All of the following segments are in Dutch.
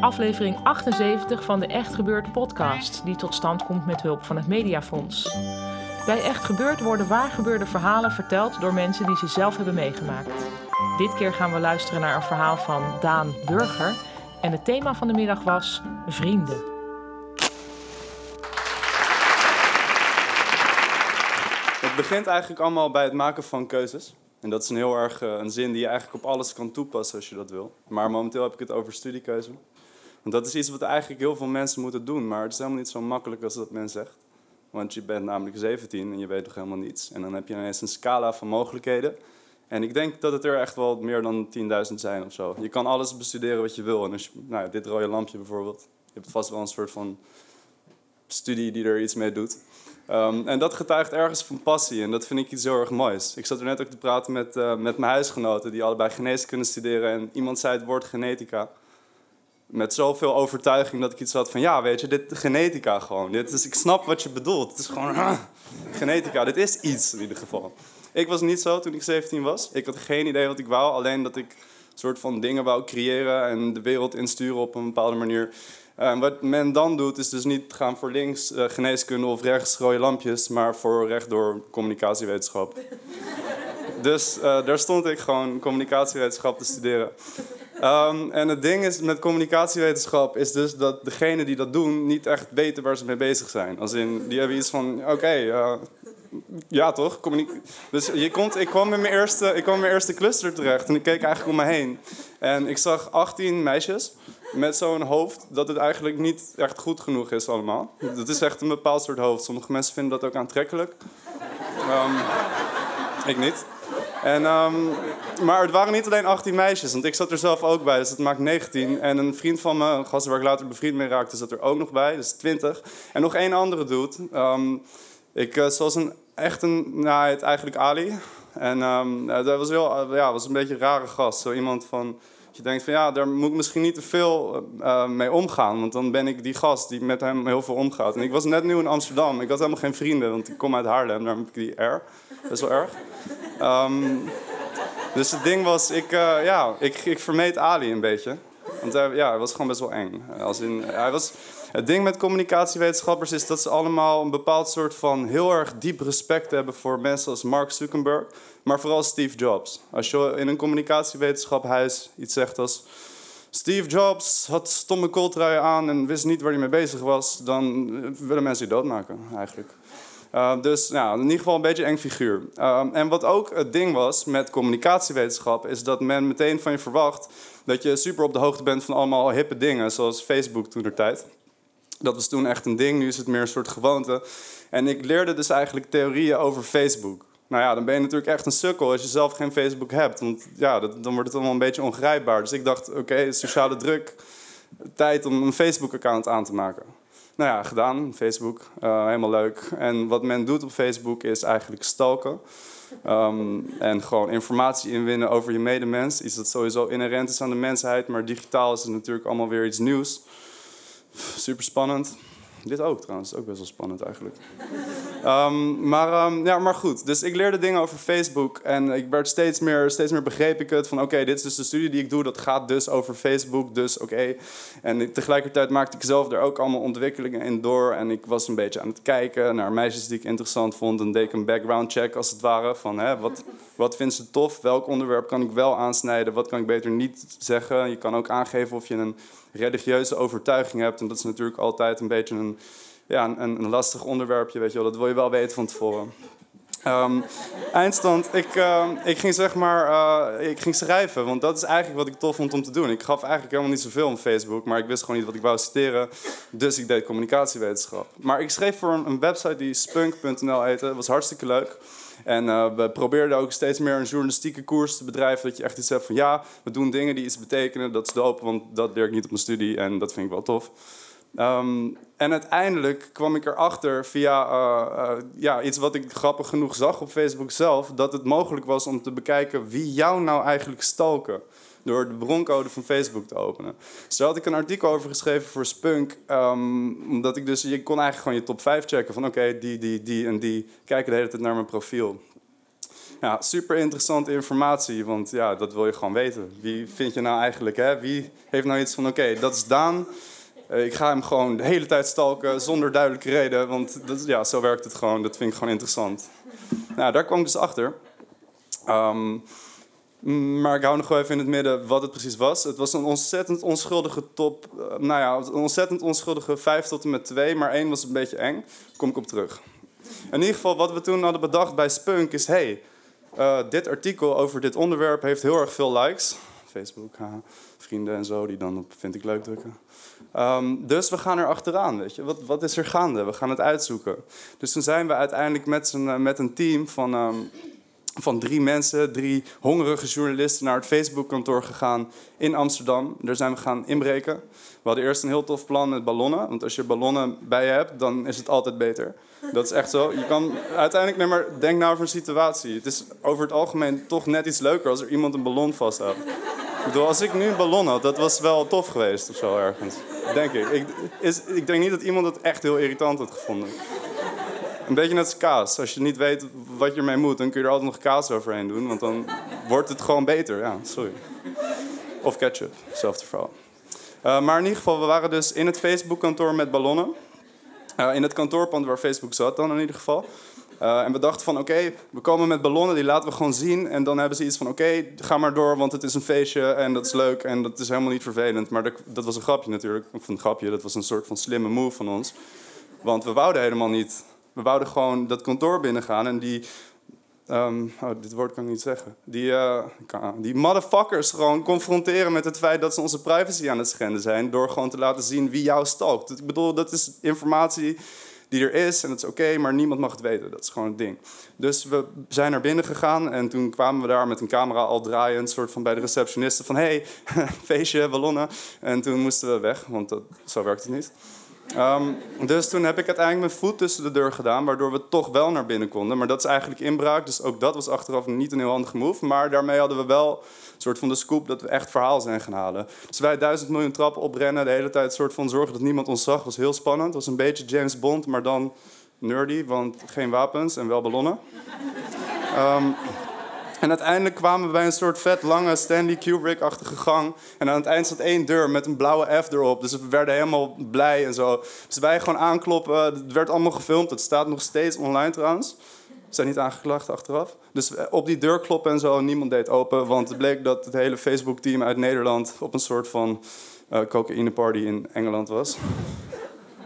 Aflevering 78 van de Echt Gebeurd podcast, die tot stand komt met hulp van het Mediafonds. Bij Echt Gebeurd worden waargebeurde verhalen verteld door mensen die ze zelf hebben meegemaakt. Dit keer gaan we luisteren naar een verhaal van Daan Burger en het thema van de middag was vrienden. Het begint eigenlijk allemaal bij het maken van keuzes. En dat is een heel erg uh, een zin die je eigenlijk op alles kan toepassen als je dat wil. Maar momenteel heb ik het over studiekeuze. Dat is iets wat eigenlijk heel veel mensen moeten doen. Maar het is helemaal niet zo makkelijk als dat men zegt. Want je bent namelijk 17 en je weet nog helemaal niets. En dan heb je ineens een scala van mogelijkheden. En ik denk dat het er echt wel meer dan 10.000 zijn of zo. Je kan alles bestuderen wat je wil. En als nou, dit rode lampje bijvoorbeeld. Je hebt vast wel een soort van studie die er iets mee doet. Um, en dat getuigt ergens van passie en dat vind ik iets heel erg moois. Ik zat er net ook te praten met, uh, met mijn huisgenoten die allebei geneeskunde studeren. En iemand zei het woord genetica. Met zoveel overtuiging dat ik iets had van ja, weet je, dit genetica gewoon. Dit is, ik snap wat je bedoelt. Het is gewoon uh, genetica. Dit is iets in ieder geval. Ik was niet zo toen ik 17 was. Ik had geen idee wat ik wou, alleen dat ik soort van dingen wou creëren en de wereld insturen op een bepaalde manier. Uh, wat men dan doet, is dus niet gaan voor links uh, geneeskunde of rechts rode lampjes, maar voor rechtdoor communicatiewetenschap. dus uh, daar stond ik gewoon communicatiewetenschap te studeren. Um, en het ding is met communicatiewetenschap is dus dat degenen die dat doen niet echt weten waar ze mee bezig zijn. Als in, die hebben iets van, oké, okay, ja toch? dus je komt, ik, kwam in mijn eerste, ik kwam in mijn eerste cluster terecht en ik keek eigenlijk om me heen. En ik zag 18 meisjes met zo'n hoofd dat het eigenlijk niet echt goed genoeg is allemaal. Dat is echt een bepaald soort hoofd. Sommige mensen vinden dat ook aantrekkelijk. Um, ik niet. En, um, maar het waren niet alleen 18 meisjes, want ik zat er zelf ook bij, dus dat maakt 19. En een vriend van me, een gast waar ik later bevriend mee raakte, zat er ook nog bij, dus 20. En nog één andere dude. Um, ik, uh, zoals een echt een, nou, het eigenlijk Ali. En um, dat was, heel, ja, was een beetje een rare gast. Zo iemand van je denkt van ja, daar moet ik misschien niet te veel uh, mee omgaan. Want dan ben ik die gast die met hem heel veel omgaat. En ik was net nieuw in Amsterdam. Ik had helemaal geen vrienden, want ik kom uit Haarlem. Daar heb ik die R. Is wel erg. Um, dus het ding was, ik, uh, ja, ik, ik vermeed Ali een beetje. Want hij, ja, hij was gewoon best wel eng. Als in, hij was, het ding met communicatiewetenschappers is dat ze allemaal een bepaald soort van heel erg diep respect hebben voor mensen als Mark Zuckerberg, maar vooral Steve Jobs. Als je in een communicatiewetenschaphuis iets zegt als Steve Jobs had stomme kooltruien aan en wist niet waar hij mee bezig was, dan willen mensen je doodmaken eigenlijk. Uh, dus in ieder geval een beetje eng figuur. Uh, en wat ook het ding was met communicatiewetenschap, is dat men meteen van je verwacht dat je super op de hoogte bent van allemaal hippe dingen, zoals Facebook toen der tijd. Dat was toen echt een ding, nu is het meer een soort gewoonte. En ik leerde dus eigenlijk theorieën over Facebook. Nou ja, dan ben je natuurlijk echt een sukkel als je zelf geen Facebook hebt. Want ja, dat, dan wordt het allemaal een beetje ongrijpbaar. Dus ik dacht, oké, sociale druk, tijd om een Facebook-account aan te maken. Nou ja, gedaan, Facebook, uh, helemaal leuk. En wat men doet op Facebook is eigenlijk stalken. Um, en gewoon informatie inwinnen over je medemens. Iets dat sowieso inherent is aan de mensheid, maar digitaal is het natuurlijk allemaal weer iets nieuws. Super spannend. Dit ook trouwens, ook best wel spannend eigenlijk. Um, maar, um, ja, maar goed, dus ik leerde dingen over Facebook en ik werd steeds meer, steeds meer begreep ik het van oké, dit is dus de studie die ik doe, dat gaat dus over Facebook, dus oké. En tegelijkertijd maakte ik zelf er ook allemaal ontwikkelingen in door en ik was een beetje aan het kijken naar meisjes die ik interessant vond en deed ik een background check als het ware van hè, wat, wat vindt ze tof, welk onderwerp kan ik wel aansnijden, wat kan ik beter niet zeggen. Je kan ook aangeven of je een religieuze overtuiging hebt. En dat is natuurlijk altijd een beetje een, ja, een, een lastig onderwerpje, weet je wel. Dat wil je wel weten van tevoren. Um, eindstand, ik, uh, ik ging zeg maar, uh, ik ging schrijven, want dat is eigenlijk wat ik tof vond om te doen. Ik gaf eigenlijk helemaal niet zoveel om Facebook, maar ik wist gewoon niet wat ik wou studeren. Dus ik deed communicatiewetenschap. Maar ik schreef voor een, een website die spunk.nl heette, dat was hartstikke leuk. En uh, we probeerden ook steeds meer een journalistieke koers te bedrijven. Dat je echt iets hebt van ja, we doen dingen die iets betekenen. Dat is dope, want dat leer ik niet op mijn studie en dat vind ik wel tof. Um, en uiteindelijk kwam ik erachter via uh, uh, ja, iets wat ik grappig genoeg zag op Facebook zelf, dat het mogelijk was om te bekijken wie jou nou eigenlijk stalken. Door de broncode van Facebook te openen. Dus daar had ik een artikel over geschreven voor Spunk. Um, omdat ik dus, je kon eigenlijk gewoon je top 5 checken van oké, die, die, die en die kijken de hele tijd naar mijn profiel. Ja, super interessante informatie, want ja, dat wil je gewoon weten. Wie vind je nou eigenlijk, hè? Wie heeft nou iets van, oké, dat is Daan. Eh, ik ga hem gewoon de hele tijd stalken zonder duidelijke reden, want dat, ja, zo werkt het gewoon. Dat vind ik gewoon interessant. Nou, daar kwam ik dus achter. Ehm, maar ik hou nog wel even in het midden wat het precies was. Het was een ontzettend onschuldige top. Uh, nou ja, een ontzettend onschuldige 5 tot en met 2, maar één was een beetje eng. Kom ik op terug. In ieder geval, wat we toen hadden bedacht bij Spunk is: hey, uh, dit artikel over dit onderwerp heeft heel erg veel likes. Facebook, ha, vrienden en zo, die dan op vind ik leuk drukken. Um, dus we gaan er achteraan, weet je. Wat, wat is er gaande? We gaan het uitzoeken. Dus toen zijn we uiteindelijk met, een, met een team van um, van drie mensen, drie hongerige journalisten, naar het Facebook-kantoor gegaan in Amsterdam. Daar zijn we gaan inbreken. We hadden eerst een heel tof plan met ballonnen. Want als je ballonnen bij je hebt, dan is het altijd beter. Dat is echt zo. Je kan uiteindelijk, maar denk nou over een situatie. Het is over het algemeen toch net iets leuker als er iemand een ballon vast had. Ik bedoel, als ik nu een ballon had, dat was wel tof geweest of zo ergens. Denk ik. Ik, is, ik denk niet dat iemand het echt heel irritant had gevonden. Een beetje net als kaas. Als je niet weet wat je ermee moet, dan kun je er altijd nog kaas overheen doen. Want dan wordt het gewoon beter. Ja, sorry. Of ketchup, hetzelfde verhaal. Uh, maar in ieder geval, we waren dus in het Facebook-kantoor met ballonnen. Uh, in het kantoorpand waar Facebook zat dan in ieder geval. Uh, en we dachten van oké, we komen met ballonnen, die laten we gewoon zien. En dan hebben ze iets van oké, ga maar door, want het is een feestje en dat is leuk en dat is helemaal niet vervelend. Maar dat, dat was een grapje natuurlijk. Of een grapje, dat was een soort van slimme move van ons. Want we wouden helemaal niet we wouden gewoon dat kantoor binnengaan en die... Um, dit woord kan ik niet zeggen. Die, uh, die motherfuckers gewoon confronteren met het feit dat ze onze privacy aan het schenden zijn. Door gewoon te laten zien wie jou stalkt. Ik bedoel, dat is informatie die er is en dat is oké, maar niemand mag het weten. Dat is gewoon het ding. Dus we zijn naar binnen gegaan en toen kwamen we daar met een camera al draaiend, soort van bij de receptionisten van hey, feestje, ballonnen. En toen moesten we weg, want dat, zo werkt het niet. Um, dus toen heb ik uiteindelijk mijn voet tussen de deur gedaan, waardoor we toch wel naar binnen konden. Maar dat is eigenlijk inbraak, dus ook dat was achteraf niet een heel handige move. Maar daarmee hadden we wel een soort van de scoop dat we echt verhaal zijn gaan halen. Dus wij duizend miljoen trappen oprennen, de hele tijd soort van zorgen dat niemand ons zag, was heel spannend. Was een beetje James Bond, maar dan nerdy, want geen wapens en wel ballonnen. Um, en uiteindelijk kwamen we bij een soort vet lange Stanley Kubrick-achtige gang. En aan het eind zat één deur met een blauwe F erop. Dus we werden helemaal blij en zo. Dus wij gewoon aankloppen. Het werd allemaal gefilmd. Het staat nog steeds online trouwens. We zijn niet aangeklaagd achteraf. Dus op die deur kloppen en zo. Niemand deed open. Want het bleek dat het hele Facebook-team uit Nederland op een soort van uh, cocaïne-party in Engeland was.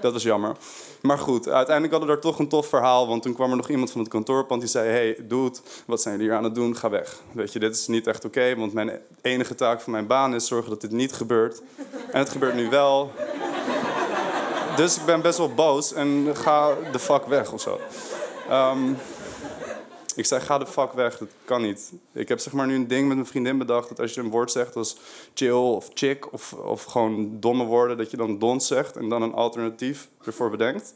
Dat was jammer. Maar goed, uiteindelijk hadden we daar toch een tof verhaal. Want toen kwam er nog iemand van het kantoorpand die zei... hey, dude, wat zijn jullie hier aan het doen? Ga weg. Weet je, dit is niet echt oké. want mijn enige taak van mijn baan is zorgen dat dit niet gebeurt. En het gebeurt nu wel. Dus ik ben best wel boos en ga de fuck weg of zo. Um, ik zei, ga de fuck weg, dat kan niet. Ik heb zeg maar nu een ding met mijn vriendin bedacht... dat als je een woord zegt als chill of chick of, of gewoon domme woorden... dat je dan dons zegt en dan een alternatief ervoor bedenkt.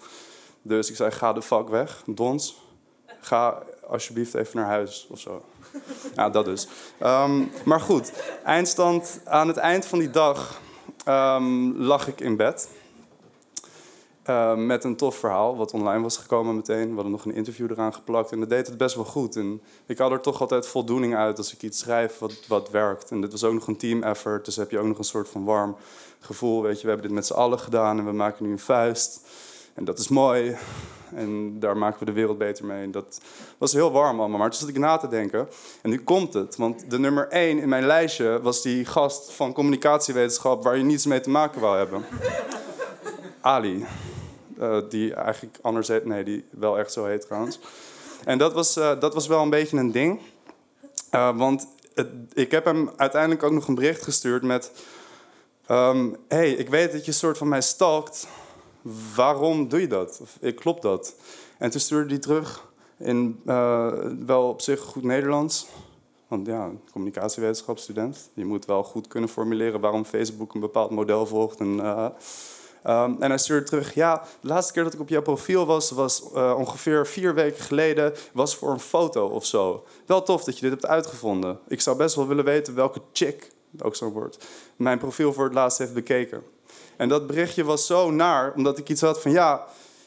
Dus ik zei, ga de fuck weg, dons. Ga alsjeblieft even naar huis of zo. Ja, dat dus. Um, maar goed, eindstand. Aan het eind van die dag um, lag ik in bed... Uh, met een tof verhaal, wat online was gekomen meteen. We hadden nog een interview eraan geplakt en dat deed het best wel goed. En ik had er toch altijd voldoening uit als ik iets schrijf wat, wat werkt. En dit was ook nog een team effort, dus heb je ook nog een soort van warm gevoel. Weet je, we hebben dit met z'n allen gedaan en we maken nu een vuist. En dat is mooi. En daar maken we de wereld beter mee. En dat was heel warm allemaal. Maar toen zat ik na te denken. En nu komt het. Want de nummer één in mijn lijstje was die gast van communicatiewetenschap... waar je niets mee te maken wou hebben. Ali. Uh, die eigenlijk anders heet. Nee, die wel echt zo heet trouwens. En dat was, uh, dat was wel een beetje een ding. Uh, want ik heb hem uiteindelijk ook nog een bericht gestuurd met... Um, hey, ik weet dat je soort van mij stalkt. Waarom doe je dat? Of, ik klopt dat. En toen stuurde hij terug in wel op zich goed Nederlands. Want ja, communicatiewetenschapsstudent. Je moet wel goed kunnen formuleren waarom Facebook een bepaald model volgt. En, Um, en hij stuurde terug, ja, de laatste keer dat ik op jouw profiel was, was uh, ongeveer vier weken geleden, was voor een foto of zo. Wel tof dat je dit hebt uitgevonden. Ik zou best wel willen weten welke chick, ook zo'n woord, mijn profiel voor het laatst heeft bekeken. En dat berichtje was zo naar, omdat ik iets had van, ja,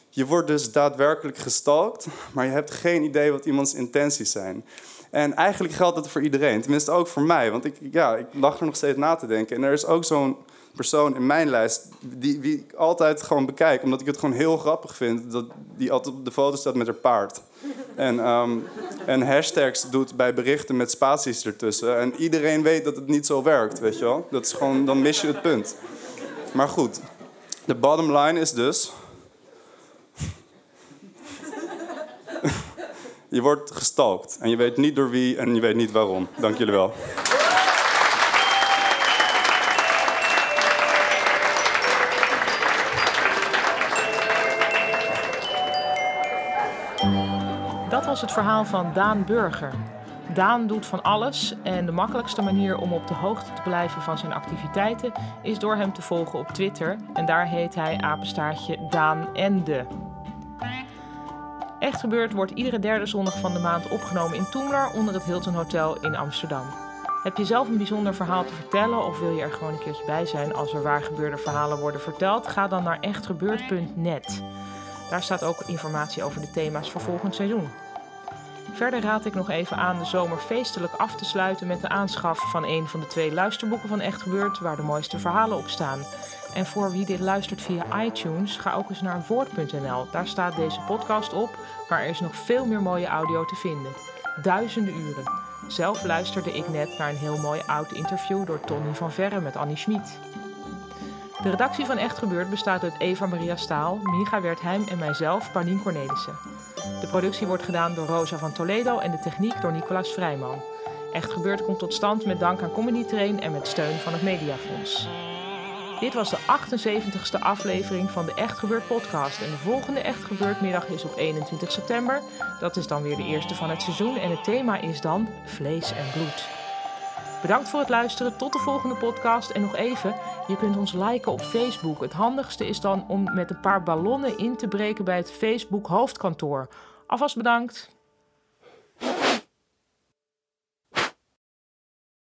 je wordt dus daadwerkelijk gestalkt, maar je hebt geen idee wat iemands intenties zijn. En eigenlijk geldt dat voor iedereen, tenminste ook voor mij. Want ik, ja, ik lag er nog steeds na te denken. En er is ook zo'n persoon in mijn lijst die, die ik altijd gewoon bekijk. Omdat ik het gewoon heel grappig vind dat die altijd op de foto staat met haar paard. En, ehm, en hashtags doet bij berichten met spaties ertussen. En iedereen weet dat het niet zo werkt, weet je wel. Dat is gewoon, dan mis je het punt. Maar goed, de bottom line is dus... je wordt gestalkt. En je weet niet door wie en je weet niet waarom. Dank jullie wel. Het verhaal van Daan Burger. Daan doet van alles en de makkelijkste manier om op de hoogte te blijven van zijn activiteiten is door hem te volgen op Twitter. En daar heet hij apenstaartje Daan Ende. Echt gebeurd wordt iedere derde zondag van de maand opgenomen in Toemler onder het Hilton Hotel in Amsterdam. Heb je zelf een bijzonder verhaal te vertellen of wil je er gewoon een keertje bij zijn als er waar gebeurde verhalen worden verteld? Ga dan naar echtgebeurd.net. Daar staat ook informatie over de thema's voor volgend seizoen. Verder raad ik nog even aan de zomer feestelijk af te sluiten met de aanschaf van een van de twee luisterboeken van Echt Gebeurd, waar de mooiste verhalen op staan. En voor wie dit luistert via iTunes, ga ook eens naar woord.nl. Daar staat deze podcast op, maar er is nog veel meer mooie audio te vinden. Duizenden uren. Zelf luisterde ik net naar een heel mooi oud interview door Tony van Verre met Annie Schmid. De redactie van Echt Gebeurd bestaat uit Eva Maria Staal, Micha Wertheim en mijzelf, Paulien Cornelissen. De productie wordt gedaan door Rosa van Toledo en de techniek door Nicolaas Vrijman. Echt Gebeurd komt tot stand met dank aan Comedy Train en met steun van het Mediafonds. Dit was de 78ste aflevering van de Echt Gebeurd podcast. En de volgende Echt Gebeurd middag is op 21 september. Dat is dan weer de eerste van het seizoen en het thema is dan vlees en bloed. Bedankt voor het luisteren. Tot de volgende podcast. En nog even, je kunt ons liken op Facebook. Het handigste is dan om met een paar ballonnen in te breken bij het Facebook hoofdkantoor. Alvast bedankt.